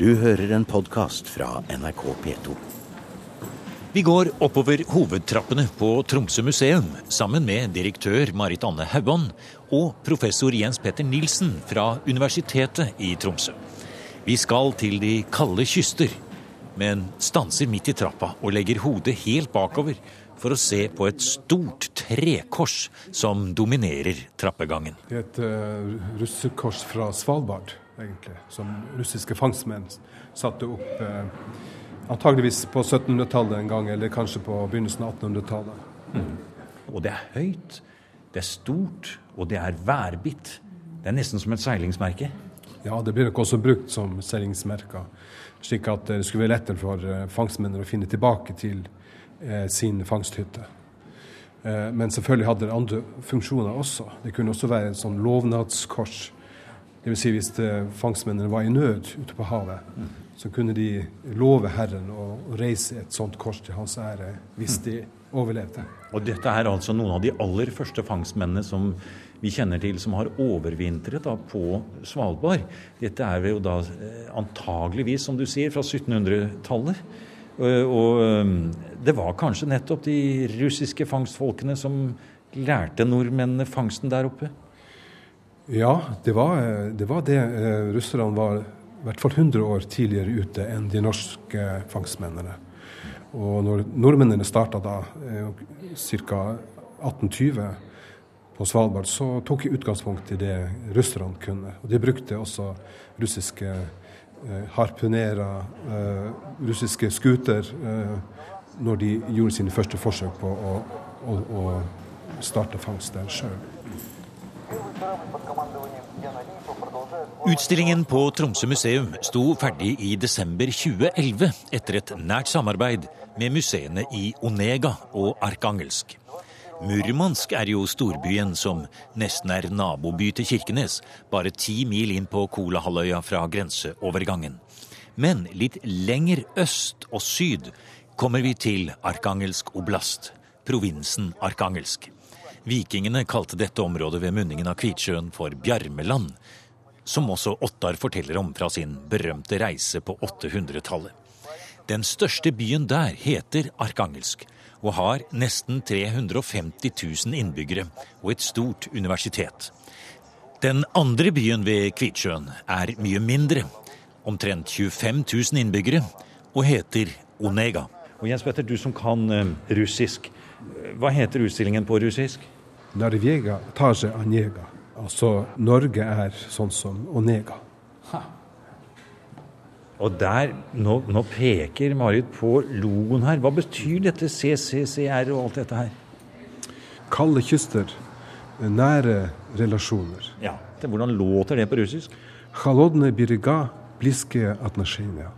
Du hører en podkast fra NRK P2. Vi går oppover hovedtrappene på Tromsø museum sammen med direktør Marit Anne Hauan og professor Jens Petter Nilsen fra Universitetet i Tromsø. Vi skal til de kalde kyster, men stanser midt i trappa og legger hodet helt bakover for å se på et stort trekors som dominerer trappegangen. Det er et uh, russekors fra Svalbard egentlig, som russiske fangstmenn satte opp eh, antageligvis på 1700-tallet en gang, eller kanskje på begynnelsen av 1800-tallet. Mm. Og det er høyt, det er stort, og det er værbitt. Det er nesten som et seilingsmerke. Ja, det blir nok også brukt som seilingsmerker, slik at det skulle være lettere for eh, fangstmennene å finne tilbake til eh, sin fangsthytte. Eh, men selvfølgelig hadde det andre funksjoner også. Det kunne også være en sånn lovnadskors Dvs. Si hvis fangstmennene var i nød ute på havet, så kunne de love Herren å reise et sånt kors til hans ære hvis de overlevde. Og dette er altså noen av de aller første fangstmennene som vi kjenner til som har overvintret da, på Svalbard. Dette er jo da eh, antageligvis, som du sier, fra 1700-tallet. Og det var kanskje nettopp de russiske fangstfolkene som lærte nordmennene fangsten der oppe? Ja, det var det. Var det. Eh, russerne var i hvert fall 100 år tidligere ute enn de norske fangstmennene. Og når nordmennene starta da eh, ca. 1820 på Svalbard, så tok de utgangspunkt i det russerne kunne. Og de brukte også russiske eh, harpunerer, eh, russiske skuter, eh, når de gjorde sine første forsøk på å, å, å starte fangst der sjøl. Utstillingen på Tromsø museum sto ferdig i desember 2011 etter et nært samarbeid med museene i Onega og Arkangelsk. Murmansk er jo storbyen som nesten er naboby til Kirkenes, bare ti mil inn på Kolahalvøya fra grenseovergangen. Men litt lenger øst og syd kommer vi til Arkangelsk oblast, provinsen Arkangelsk. Vikingene kalte dette området ved munningen av Kvitsjøen for Bjarmeland, som også Ottar forteller om fra sin berømte reise på 800-tallet. Den største byen der heter Arkangelsk og har nesten 350 000 innbyggere og et stort universitet. Den andre byen ved Kvitsjøen er mye mindre, omtrent 25 000 innbyggere, og heter Onega. Og Jens Petter, du som kan uh, russisk, hva heter utstillingen på russisk? Narvega taje anjega. Altså Norge er sånn som Onega. Ha. Og der, nå, nå, peker Marit på logoen her. Hva betyr dette CCCR og alt dette her? Kalde kyster, nære relasjoner. Ja, Hvordan låter det på russisk? Halodne biriga bliske atnasjenia.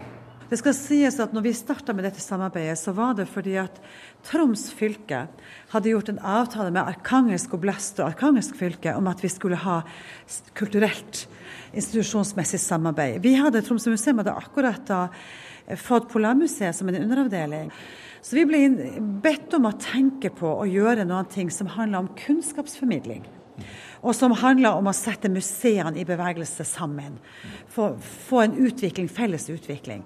Det skal sies at når vi starta med dette samarbeidet, så var det fordi at Troms fylke hadde gjort en avtale med Arkangelsk oblast og Arkangelsk fylke om at vi skulle ha kulturelt, institusjonsmessig samarbeid. Vi hadde, Tromsø museum hadde akkurat da fått Polarmuseet som en underavdeling. Så vi ble bedt om å tenke på å gjøre noen ting som handler om kunnskapsformidling. Og som handler om å sette museene i bevegelse sammen. Få en utvikling, felles utvikling.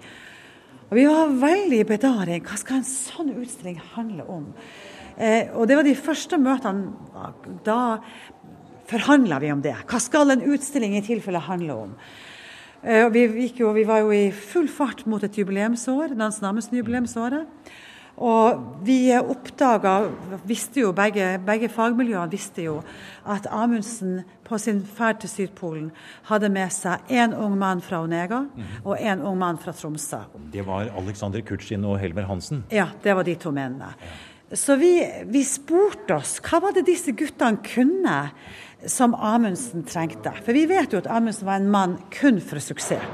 Og vi var veldig i bedaring. Hva skal en sånn utstilling handle om? Eh, og det var de første møtene. Da forhandla vi om det. Hva skal en utstilling i tilfelle handle om? Eh, vi, jo, vi, var jo i full fart mot et jubileumsår, Nansen Amundsen-jubileumsåret. Og vi oppdaga, visste jo begge, begge, fagmiljøene visste jo at Amundsen på sin ferd til Sydpolen hadde med seg én ung mann fra Onega og én ung mann fra Tromsø. Det var Alexander Kutschin og Helmer Hansen? Ja, det var de to mennene. Så vi, vi spurte oss hva var det disse guttene kunne som Amundsen trengte. For vi vet jo at Amundsen var en mann kun for suksess.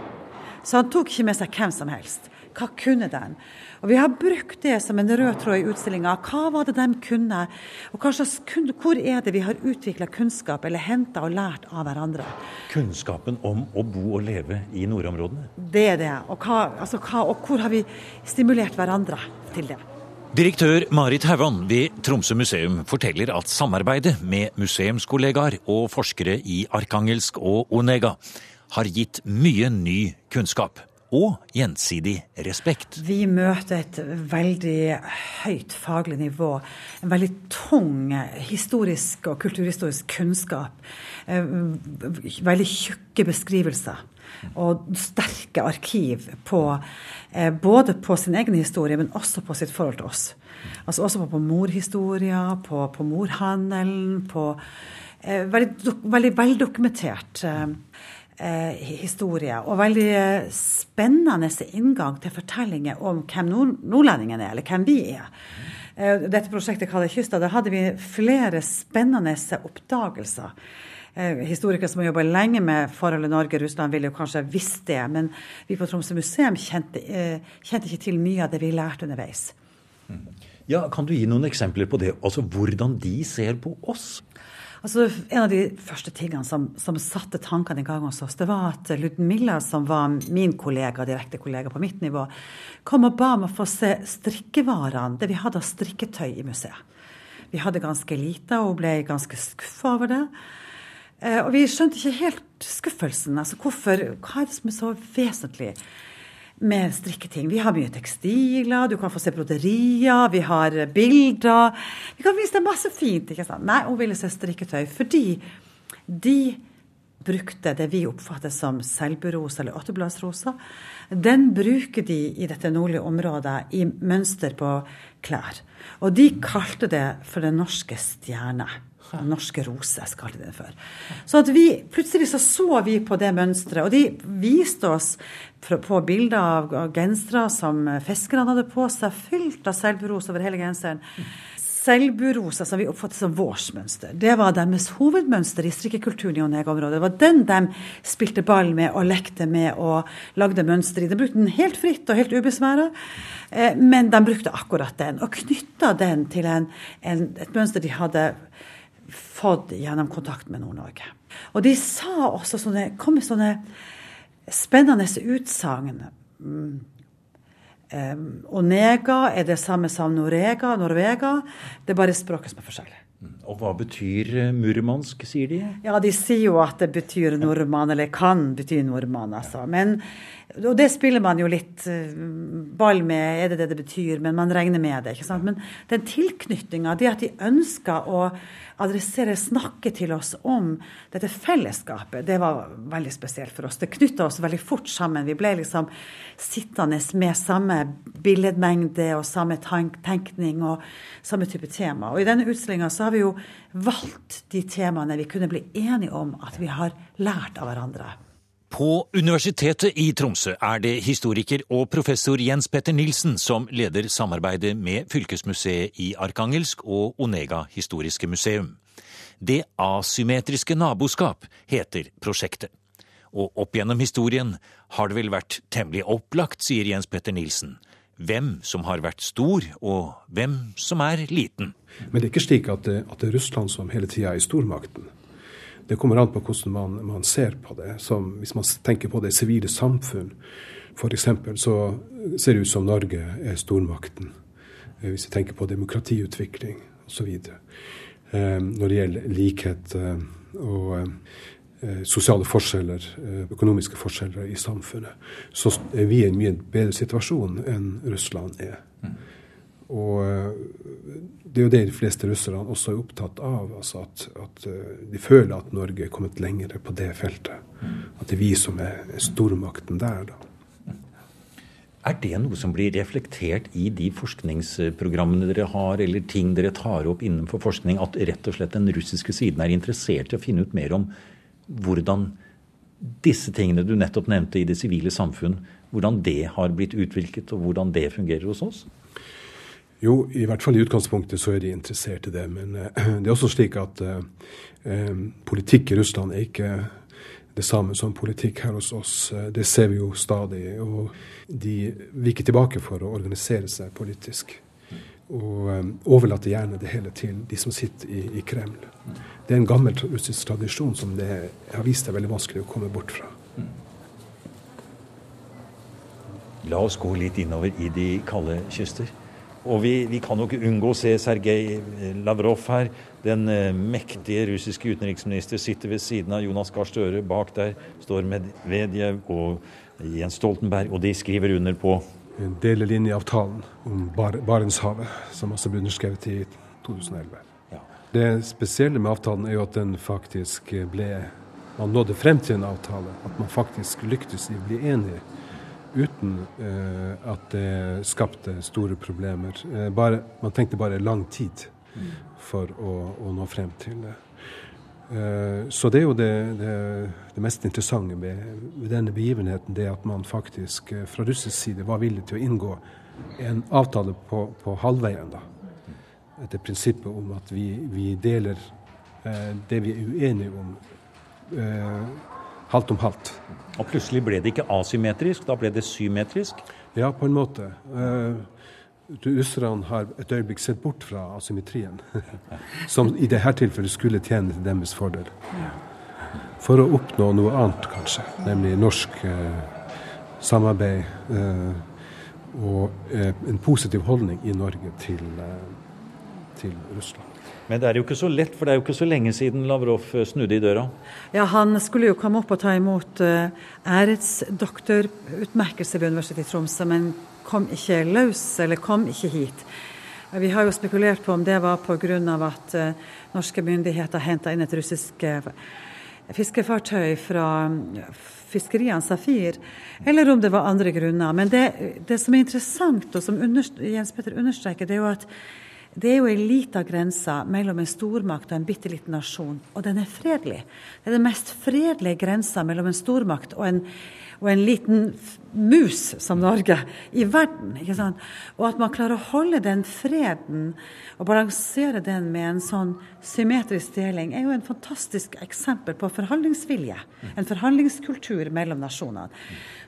Så han tok ikke med seg hvem som helst. Hva kunne den? Og Vi har brukt det som en rød tråd i utstillinga. Hva var det de kunne? Og slags, Hvor er det vi har utvikla kunnskap eller henta og lært av hverandre? Kunnskapen om å bo og leve i nordområdene? Det er det. Og, hva, altså, hva, og hvor har vi stimulert hverandre til det? Direktør Marit Hauan ved Tromsø museum forteller at samarbeidet med museumskollegaer og forskere i Arkangelsk og Onega har gitt mye ny kunnskap og gjensidig respekt. Vi møter et veldig høyt faglig nivå. En veldig tung historisk og kulturhistorisk kunnskap. Eh, veldig tjukke beskrivelser. Og sterke arkiv på eh, både på sin egen historie, men også på sitt forhold til oss. Altså også på, på morhistoria, på, på morhandelen, på eh, veldig, veldig veldokumentert eh, eh, historie. Og veldig spennende inngang til fortellinger om hvem nord nordlendingene er, eller hvem vi er. Eh, dette prosjektet kalles Kysta. der hadde vi flere spennende oppdagelser. Eh, historikere som har jobba lenge med forholdet Norge-Russland, ville jo kanskje visst det. Men vi på Tromsø museum kjente, eh, kjente ikke til mye av det vi lærte underveis. Ja, Kan du gi noen eksempler på det? Altså Hvordan de ser på oss? Altså, En av de første tingene som, som satte tankene i gang hos oss, det var at Ludmilla, som var min kollega, direkte kollega på mitt nivå, kom og ba om å få se strikkevarene, det vi hadde av strikketøy i museet. Vi hadde ganske lite, og hun ble ganske skuffa over det. Eh, og vi skjønte ikke helt skuffelsen. altså hvorfor, Hva er det som er så vesentlig? Med strikketing. Vi har mye tekstiler, du kan få se broderier, vi har bilder. Vi kan vise deg masse fint. ikke sant? Nei, hun ville se strikketøy fordi de brukte det vi oppfatter som selburosa eller åttebladsrosa. Den bruker de i dette nordlige området i mønster på klær. Og de kalte det for den norske stjerne. Den norske rose, kalte de det for. Så vi, plutselig så, så vi på det mønsteret, og de viste oss på bilder av gensere som fiskerne hadde på seg, fylt av selburos over hele genseren. Selburosa, som vi oppfatter som vårsmønster, det var deres hovedmønster i strikkekulturen i Onega-området. Det var den de spilte ball med og lekte med og lagde mønster i. De brukte den helt fritt og helt ubesværa, eh, men de brukte akkurat den, og knytta den til en, en, et mønster de hadde fått gjennom kontakt med Nord-Norge. Og de sa også sånne, kom med sånne spennende utsagn. Um, Onega er det samme som Norega, Norvega. Det er bare språket som er forskjellig. Og hva betyr eh, murmansk, sier de? Ja, De sier jo at det betyr nordmann, eller kan bety nordmann. altså. Men, og det spiller man jo litt uh, ball med, er det det det betyr? Men man regner med det. ikke sant? Men den tilknytninga, det at de ønsker å adressere, snakke til oss om dette fellesskapet, det var veldig spesielt for oss. Det knytta oss veldig fort sammen. Vi ble liksom sittende med samme billedmengde og samme tenkning og samme type tema. Og i denne utstillinga så har vi jo valgt de temaene vi kunne bli enige om at vi har lært av hverandre. På Universitetet i Tromsø er det historiker og professor Jens Petter Nilsen som leder samarbeidet med Fylkesmuseet i Arkangelsk og Onega historiske museum. Det asymmetriske naboskap heter prosjektet. Og opp gjennom historien har det vel vært temmelig opplagt, sier Jens Petter Nilsen, hvem som har vært stor, og hvem som er liten. Men det er ikke slik at det, at det er Russland som hele tida er stormakten. Det kommer an på hvordan man, man ser på det. Som, hvis man tenker på det sivile samfunn, f.eks., så ser det ut som Norge er stormakten. Eh, hvis vi tenker på demokratiutvikling osv. Eh, når det gjelder likhet eh, og sosiale forskjeller, økonomiske forskjeller i samfunnet, så er vi i en mye bedre situasjon enn Russland er. Og det er jo det de fleste russerne også er opptatt av. Altså at, at, eh, de føler at Norge er kommet lenger på det feltet. At det er vi som er stormakten der, da. Er det noe som blir reflektert i de forskningsprogrammene dere har, eller ting dere tar opp innenfor forskning, at rett og slett den russiske siden er interessert i å finne ut mer om hvordan disse tingene du nettopp nevnte i det sivile samfunn, hvordan det har blitt utviklet, og hvordan det fungerer hos oss? Jo, i hvert fall i utgangspunktet så er de interessert i det. Men uh, det er også slik at eh, politikk i Russland er ikke det samme som politikk her hos oss. Det ser vi jo stadig. Og de viker tilbake for å organisere seg politisk. Og um, overlater gjerne det hele til de som sitter i, i Kreml. Det er en gammel russisk tradisjon som det har vist seg veldig vanskelig å komme bort fra. La oss gå litt innover i de kalde kyster. Og vi, vi kan jo ikke unngå å se Sergej Lavrov her. Den eh, mektige russiske utenriksminister sitter ved siden av Jonas Gahr Støre. Bak der står Medvedev og Jens Stoltenberg, og de skriver under på Delelinjeavtalen om Bar Barentshavet, som også ble underskrevet i 2011. Ja. Det spesielle med avtalen er jo at den faktisk ble Man nådde frem til en avtale. At man faktisk lyktes i å bli enige uten eh, at det skapte store problemer. Eh, bare, man tenkte bare lang tid for å, å nå frem til det. Eh, så det er jo det, det, det mest interessante med, med, denne begivenheten, det at man faktisk eh, fra russisk side var villig til å inngå en avtale på, på halvveien. da. Etter prinsippet om at vi, vi deler eh, det vi er uenige om, halvt om halvt. Og plutselig ble det ikke asymmetrisk, da ble det symmetrisk? Ja, på en måte. Uh, russerne har et øyeblikk sett bort fra asymmetrien, som i dette tilfellet skulle tjene til deres fordel. For å oppnå noe annet, kanskje, nemlig norsk eh, samarbeid eh, og eh, en positiv holdning i Norge til, eh, til, Russland. Men det er jo ikke så lett, for det er jo ikke så lenge siden Lavrov eh, snudde i døra? Ja, Han skulle jo komme opp og ta imot uh, æresdoktorutmerkelse ved Universitetet i Tromsø, men kom ikke løs, eller kom ikke hit. Vi har jo spekulert på om det var pga. at uh, norske myndigheter henta inn et russisk uh, fiskefartøy fra fiskeriene Safir, eller om det var andre grunner. Men det, det som er interessant, og som Jens Petter understreker, det er jo at det er jo ei lita grense mellom en stormakt og en bitte liten nasjon, og den er fredelig. Det er den mest fredelige grensa mellom en stormakt og en og en liten mus som Norge i verden. ikke sant? Og at man klarer å holde den freden og balansere den med en sånn symmetrisk deling, er jo en fantastisk eksempel på forhandlingsvilje. En forhandlingskultur mellom nasjonene.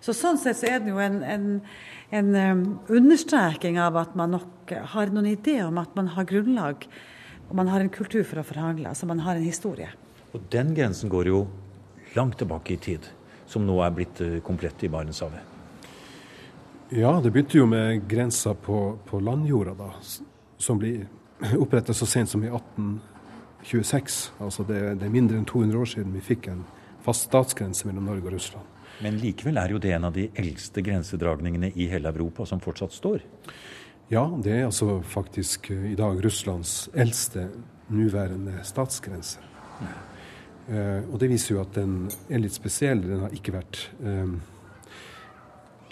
Så Sånn sett så er det jo en, en, en um, understreking av at man nok har noen idé om at man har grunnlag, og man har en kultur for å forhandle. Altså man har en historie. Og den grensen går jo langt tilbake i tid som nå er blitt eh, komplett i Barentshavet? Ja, det begynte jo med grensa på, på landjorda, da, som blir opprettet så sent som i 1826. Altså det, det, er mindre enn 200 år siden vi fikk en fast statsgrense mellom Norge og Russland. Men likevel er jo det en av de eldste grensedragningene i hele Europa som fortsatt står? Ja, det er altså faktisk eh, i dag Russlands eldste nuværende statsgrense. Uh, og det viser jo at den er litt spesiell. Den har ikke vært eh,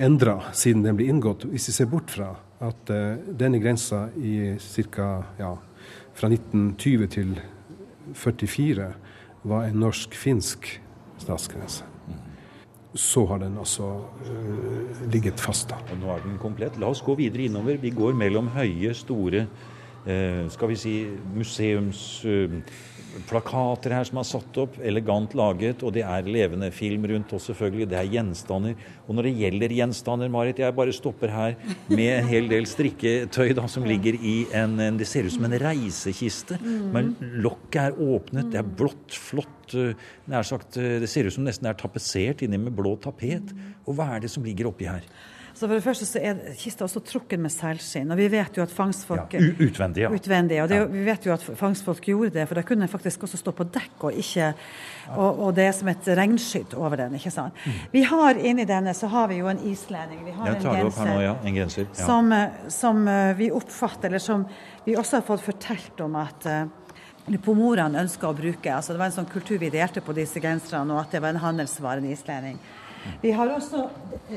endra siden den ble inngått. Hvis vi ser bort fra at uh, denne grensa i ca. Ja, fra 1920 til 44 var en norsk-finsk statsgrense. Så har den altså uh, ligget fast. da. Og nå er den komplett. La oss gå videre innover. Vi går mellom høye, store skal vi si museums plakater her som er satt opp, elegant laget, og det er levende film rundt oss, selvfølgelig. Det er gjenstander. Og når det gjelder gjenstander, Marit, jeg bare stopper her med en hel del strikketøy da, som ligger i en, en Det ser ut som en reisekiste, men lokket er åpnet, det er blått, flott. Eh, nær sagt, eh, det ser ut som nesten det er tapetsert inni med blå tapet. Og hva er det som ligger oppi her? Så for det første så er kista også trukket med seilskinn. Og vi vet jo at fangstfolk ja, Utvendig, ja. Utvendig, og det, ja. Vi vet jo at fangstfolk gjorde det, for da kunne den faktisk også stå på dekk og ikke og, og, det er som et regnskydd over den. ikke sant? Mm. Vi har inni denne så har vi jo en islending. Vi har en genser, nå, ja. en genser. Som, som, eh, vi oppfatter, eller som vi også har fått fortalt om at uh, pomorene ønska å bruke. altså Det var en sånn kultur vi delte på disse genserne, og at det var en handelsvare, en islending. Vi har også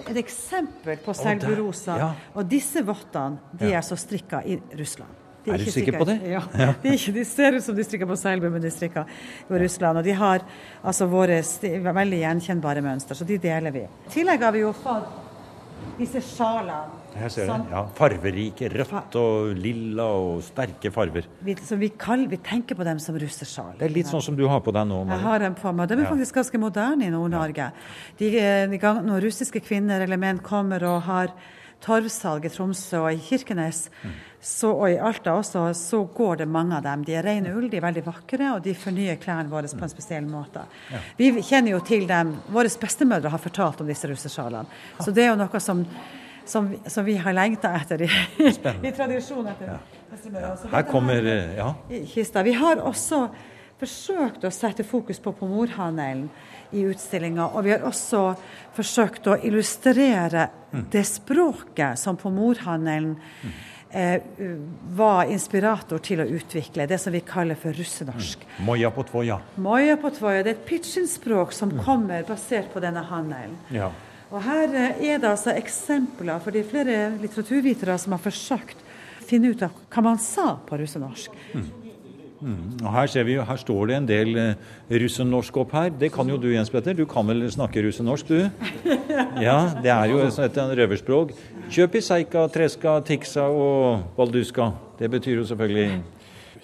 et eksempel på selburosa. Ja. Og disse vottene de er så strikka i Russland. De er, er, du sikker på det? Ja. ja. De, ikke, de, ser ut som de strikker på Selbu, men de strikker i Russland. Og de har altså våre veldig gjenkjennbare mønster, så de deler vi. I tillegg har vi jo fått disse sjalene. Her ser du. Ja, farverike. Rødt og lilla og sterke farver. Vi, vi, vi tenker på dem som russersjal. Det er litt sånn som du har på deg nå. Jeg har dem på meg. De er faktisk ganske moderne i Nord-Norge. De, de, når russiske kvinner eller menn kommer og har torvsalg i Tromsø og i Kirkenes, mm. så, og i Alta også, så går det mange av dem. De er rene ull, de er veldig vakre, og de fornyer klærne våre på en spesiell måte. Ja. Vi kjenner jo til dem. Våre bestemødre har fortalt om disse russersjalene. Så det er jo noe som som, som vi har lengta etter i, i tradisjon etter. Ja. Her kommer eh, Ja. kista. Vi har også forsøkt å sette fokus på pomorhandelen i utstillinga. Og vi har også forsøkt å illustrere det språket som pomorhandelen eh, var inspirator til å utvikle. Det som vi kaller for russenorsk. Moja på tvoja. Moja på tvoja, det er et pidgin-språk som kommer basert på denne handelen. Ja. Og her eh, er det altså eksempler, for det er flere litteraturvitere som har forsøkt å finne ut av hva man sa på russenorsk. Og her ser vi her står det en del eh, russenorsk opp her. Det kan jo du, Jens Petter. Du kan vel snakke russenorsk, du? Ja, det er jo et røverspråk. Kjøpiseika, treska, tiksa og balduska. Det betyr jo selvfølgelig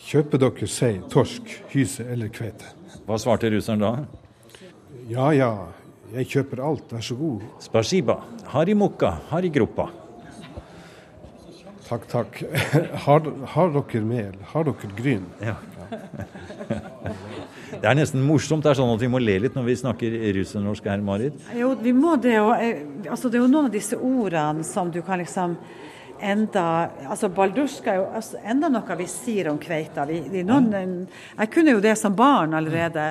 Kjøper dere sei, torsk, hyse eller kveite? Hva svarte russeren da? Ja ja, jeg kjøper alt, vær så god. Spasiba. Hari mukka, hari gruppa. Takk, takk. Har, har dere mel? Har dere gryn? Ja. Det er nesten morsomt. Det er sånn at vi må le litt når vi snakker russernorsk her, Marit. Jo, vi må det. Og, eh, altså, det er jo noen av disse ordene som du kan liksom enda altså Baldurska er jo altså, enda noe vi sier om kveita. Vi, vi, noen, jeg kunne jo det som barn allerede.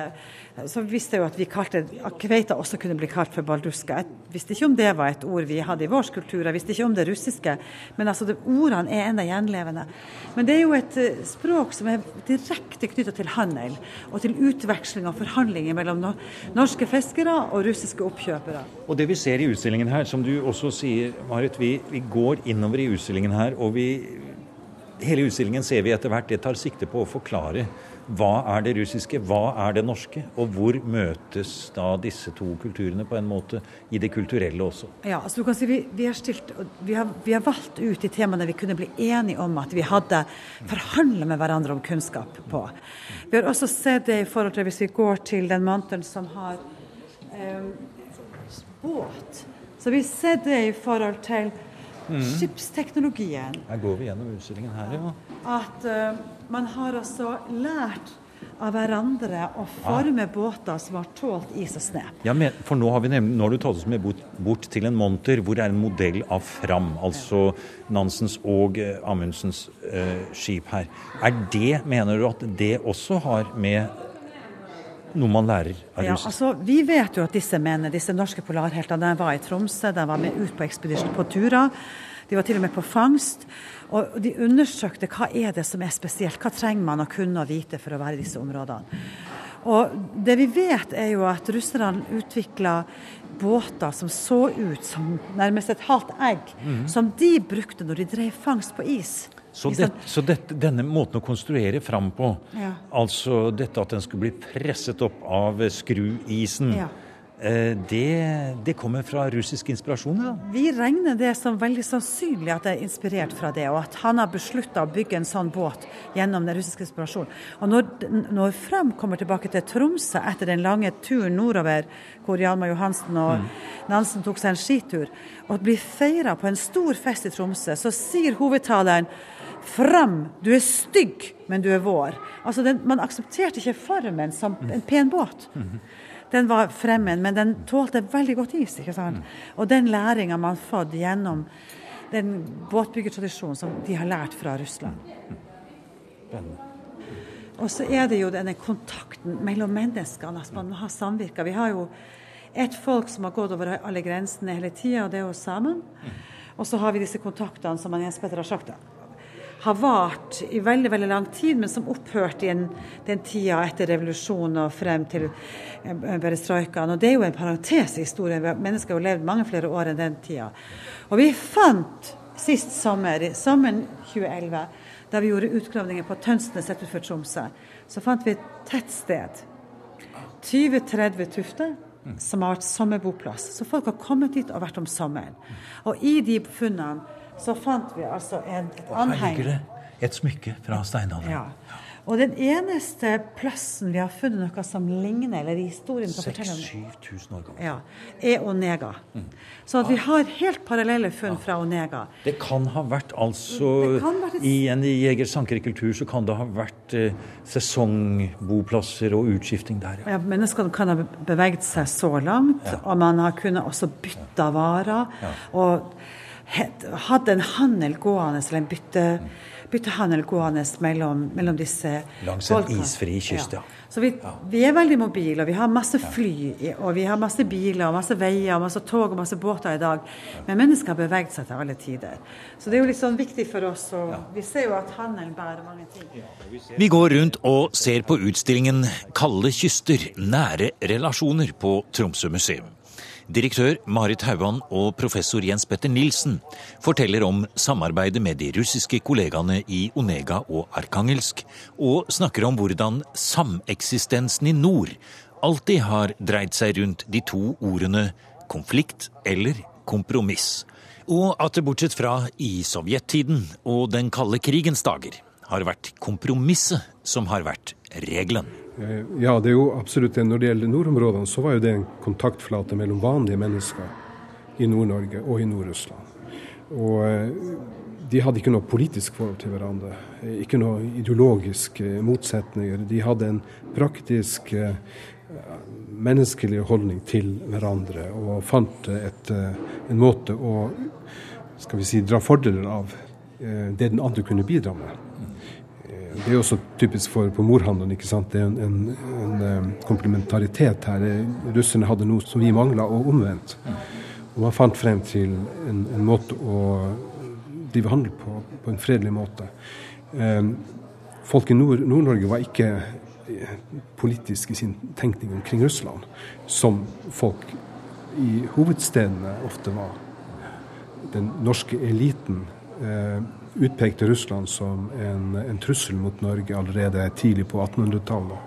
Så visste jeg jo at vi kalte kveita også kunne bli kalt for balduska. Jeg visste ikke om det var et ord vi hadde i vår kultur. Jeg visste ikke om det russiske. Men altså, det, ordene er ennå gjenlevende. Men det er jo et eh, språk som er direkte knytta til handel og til utveksling og forhandlinger mellom norske fiskere og russiske oppkjøpere. Og det vi ser i utstillingen her, som du også sier, Marit, vi, vi går innover i utstillingen her, og vi Hele utstillingen ser vi etter hvert det tar sikte på å forklare hva er det russiske, hva er det norske, og hvor møtes da disse to kulturene på en måte i det kulturelle også. Ja, altså du kan si Vi, vi, har, stilt, vi, har, vi har valgt ut de temaene vi kunne bli enige om at vi hadde forhandla med hverandre om kunnskap på. Vi har også sett det i forhold til hvis vi går til den mantelen som har eh, båt. Så vi ser det i forhold til skipsteknologien. Her går vi gjennom utstillingen her, ja. At eh, man har altså lært av hverandre å forme båter som har tålt is og snø. Ja, men, for nå har, vi nemlig, nå har du tatt oss med bort, bort til en monter hvor det er en modell av Fram, altså Nansens og eh, Amundsens eh, skip her. Er det, mener du at det også har med noe man lærer av Ja, altså, vi vet jo at disse mennene, disse norske polarheltene, de var i Tromsø, de var med ut på ekspedisjon på turer. De var til og med på fangst. Og de undersøkte hva er det som er spesielt, hva trenger man å kunne og vite for å være i disse områdene. Og det vi vet er jo at russerne utvikla båter som så ut som nærmest et halvt egg, som de brukte når de drev fangst på is. Så, det, så det, denne måten å konstruere Fram på, Ja. altså dette at den skulle bli presset opp av skruisen, Ja. Eh, det, det kommer fra russisk inspirasjon? da? Vi regner det som veldig sannsynlig at det er inspirert fra det, og at han har beslutta å bygge en sånn båt gjennom den russiske inspirasjonen. Og når, når Frem kommer tilbake til Tromsø etter den lange turen nordover, hvor Hjalmar Johansen og Nansen tok seg en skitur, og blir feira på en stor fest i Tromsø, så sier hovedtaleren Fram, du er stygg, men du er vår. Altså, den, Man aksepterte ikke formen som en pen båt. Den var fremmed, men den tålte veldig godt is. ikke sant? Og den læringa man har fått gjennom den båtbyggertradisjonen som de har lært fra Russland. Og så er det jo denne kontakten mellom menneskene. altså Man må ha samvirker. Vi har jo et folk som har gått over alle grensene hele tida, og det er jo sammen. Og så har vi disse kontaktene som Jens Petter har sagt har vart i veldig veldig lang tid, men som opphørte i en, den tida etter revolusjonen og frem til eh, perestrojkaen. Og det er jo en parentes i historien. Mennesker har jo levd mange flere år enn den tida. Og vi fant sist sommer, sommeren 2011, da vi gjorde utgravninger på Tønsnes utenfor Tromsø, så fant vi et tettsted. 20-30 tufter som har vært sommerboplass. Så folk har kommet dit og vært om sommeren. Og i de funnene så fant vi altså en, et anheng. et smykke fra steinalderen. Ja. Og den eneste plassen vi har funnet noe som ligner, eller i historien kan fortelle om 6000-7000 år gammel. ja, er Onega. Så at vi har helt parallelle funn fra Onega. Det kan ha vært altså kan være et- I en jeger-sankerkultur så kan det ha vært eh, sesongboplasser og utskifting der, ja. Ja, menneskene kan ha beveget seg så langt, og man har kunnet også bytte varer. Og hadde en handel gående, eller en bytte, byttehandel gående mellom, mellom disse Langs en folkene. isfri kyst, ja. Så vi, vi, er veldig mobile, og vi har masse fly, og vi har masse biler, og masse veier, og masse tog og masse båter i dag. Men mennesker har beveget seg til alle tider. Så det er jo litt sånn viktig for oss, og vi ser jo at handelen bærer mange ting. Vi går rundt og ser på utstillingen 'Kalde kyster nære relasjoner' på Tromsø museum. Direktør Marit Hauan og professor Jens Petter Nilsen forteller om samarbeidet med de russiske kollegaene i Onega og Arkangelsk, og snakker om hvordan sameksistensen i nord alltid har dreid seg rundt de to ordene konflikt eller kompromiss. Og at det bortsett fra i sovjettiden og den kalde krigens dager har vært kompromisset som har vært regelen. Eh, ja, det er jo absolutt det. Når det gjelder nordområdene, så var jo det en kontaktflate mellom vanlige mennesker i Nord-Norge og i Nord-Russland. Og eh, de hadde ikke noe politisk forhold til hverandre. Ikke noe ideologiske motsetninger. De hadde en praktisk, eh, menneskelig holdning til hverandre og fant et, en måte å skal vi si, dra fordeler av det den andre kunne bidra med. Det er også typisk for på morhandelen. ikke sant? Det er en, en, en eh, komplementaritet her. Russerne hadde noe som vi mangla, og omvendt. Og man fant frem til en, en måte å drive handel på, på en fredelig måte. Eh, folk i Nord-Norge Nord var ikke eh, politisk i sin tenkning omkring Russland, som folk i hovedstedene ofte var. Den norske eliten utpekte Russland som en, en, trussel mot Norge allerede tidlig på 1800-tallet.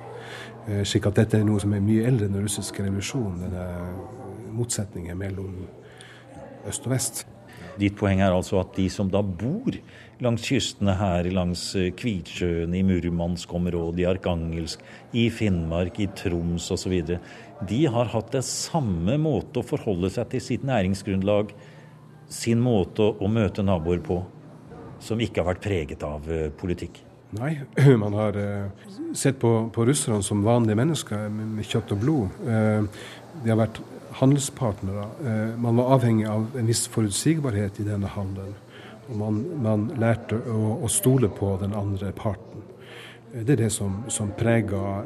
Eh, slik at dette er noe som er mye eldre enn den russiske revolusjonen, denne motsetningen mellom øst og vest. Ditt poeng er altså at de som da bor langs kystene her, langs eh, Kvitsjøen, i Murmansk-området, i Arkangelsk, i Finnmark, i Troms osv., de har hatt det samme måte å forholde seg til sitt næringsgrunnlag, sin måte å møte naboer på, som ikke har vært preget av eh, politikk? Nei, man har uh, sett på, på, russerne som vanlige mennesker med, kjøtt og blod. Uh, de har vært handelspartnere. Man var avhengig av en viss forutsigbarhet i denne handelen. Og man, man lærte å, å, stole på den andre parten. Det er det som, som preger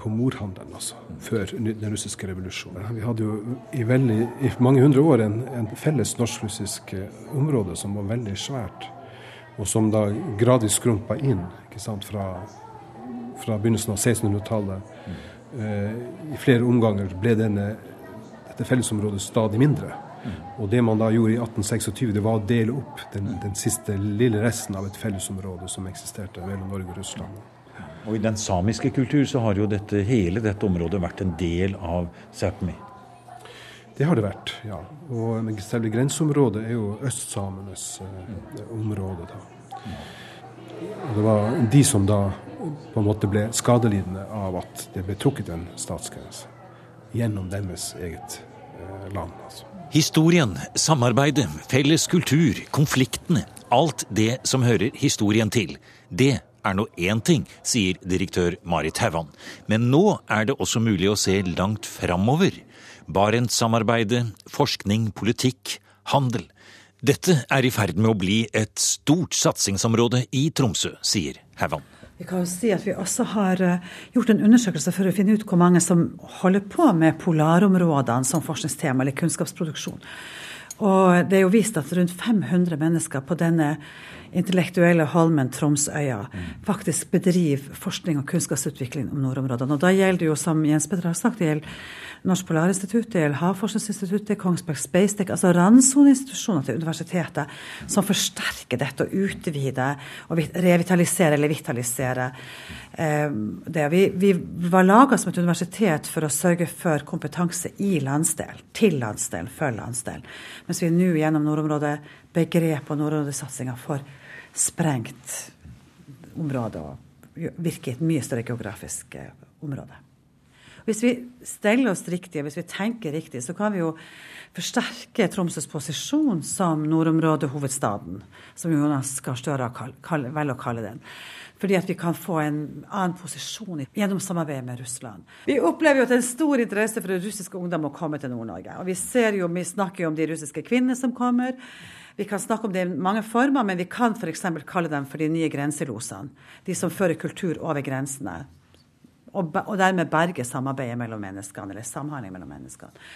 på mordhandelen, altså, før den russiske revolusjonen. Vi hadde jo i, veldig, i mange hundre år en, en felles norsk-russisk eh, område som var veldig svært, og som da gradvis skrumpa inn ikke sant, fra, fra begynnelsen av 1600-tallet. Mm. Eh, I flere omganger ble denne, dette fellesområdet stadig mindre. Mm. Og det man da gjorde i 1826, det var å dele opp den, den siste lille resten av et fellesområde som eksisterte mellom Norge og Russland. Og i den samiske kultur så har jo dette, hele dette området vært en del av Sápmi. Det har det vært, ja. Og selve grenseområdet er jo østsamenes eh, område. da. Og det var de som da på en måte ble skadelidende av at det ble trukket en statsgrense gjennom deres eget eh, land. altså. Historien, samarbeidet, felles kultur, konfliktene. Alt det som hører historien til. Det er nå én ting, sier direktør Marit Hauan. Men nå er det også mulig å se langt framover. Barentssamarbeidet, forskning, politikk, handel. Dette er i ferd med å bli et stort satsingsområde i Tromsø, sier Hauan. Vi kan jo si at vi også har eh, gjort en undersøkelse for å finne ut hvor mange som holder på med polarområdene som forskningstema eller kunnskapsproduksjon. Og det er jo vist at rundt 500 mennesker på denne intellektuelle Holmen Tromsøya faktisk bedriver forskning og kunnskapsutvikling om nordområdene. Og da gjelder det jo, som Jens Petter har sagt, det gjelder Norsk Polarinstitutt, det gjelder Havforskningsinstituttet, Kongsberg Space Tech, altså randsoneinstitusjoner til universitetet som forsterker dette og utvider og revitaliserer eller vitaliserer eh, det. Vi, vi var laga som et universitet for å sørge for kompetanse i landsdel, til landsdel, for landsdel. Mens vi nå gjennom nordområdebegrep og nordområdesatsinga får sprengt område og virke i et mye større geografisk eh, område. Hvis vi steller oss riktig, hvis vi tenker riktig, så kan vi jo forsterke Tromsøs posisjon som nordområdehovedstaden, som Jonas Gahr Støre velger å kalle den. Fordi at vi kan få en annen posisjon gjennom samarbeidet med Russland. Vi opplever jo at det er en stor interesse for russiske ungdom å komme til Nord-Norge. Og vi ser jo, vi snakker jo om de russiske kvinnene som kommer. Vi kan snakke om det i mange former, men vi kan f.eks. kalle dem for de nye grenselosene. De som fører kultur over grensene. Og, og dermed berge samarbeidet mellom menneskene, eller samhandling mellom menneskene.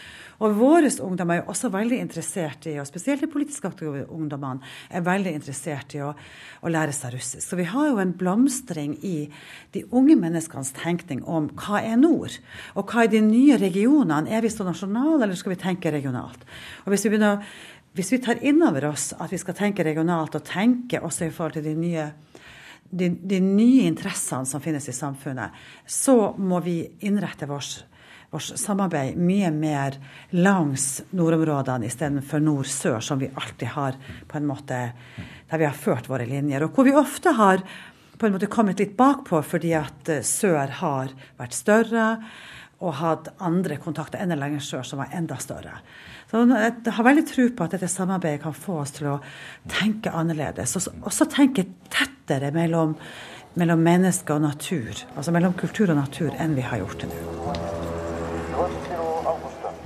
Og våre ungdommer er jo også veldig interessert i, og spesielt de politisk aktive ungdommene, er veldig interessert i å, å, lære seg russisk. Så vi har jo en blomstring i de unge menneskenes tenkning om hva er nord? Og hva er de nye regionene? Er vi så nasjonale, eller skal vi tenke regionalt? Og hvis vi, begynner, hvis vi tar inn over oss at vi skal tenke regionalt, og tenke også i forhold til de nye de, de, nye interessene som finnes i samfunnet, så må vi innrette vårt vårt samarbeid mye mer langs nordområdene istedenfor nord-sør, som vi alltid har på en måte der vi har ført våre linjer. Og hvor vi ofte har på en måte kommet litt bakpå fordi at eh, sør har vært større og hatt andre kontakter enda lenger sør som var enda større. Så jeg har veldig tro på at dette samarbeidet kan få oss til å tenke annerledes. Og også tenke tettere mellom, mellom menneske og natur. Altså mellom kultur og natur enn vi har gjort til nå.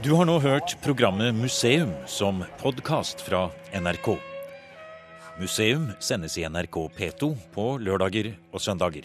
Du har nå hørt programmet Museum som podkast fra NRK. Museum sendes i NRK P2 på lørdager og søndager.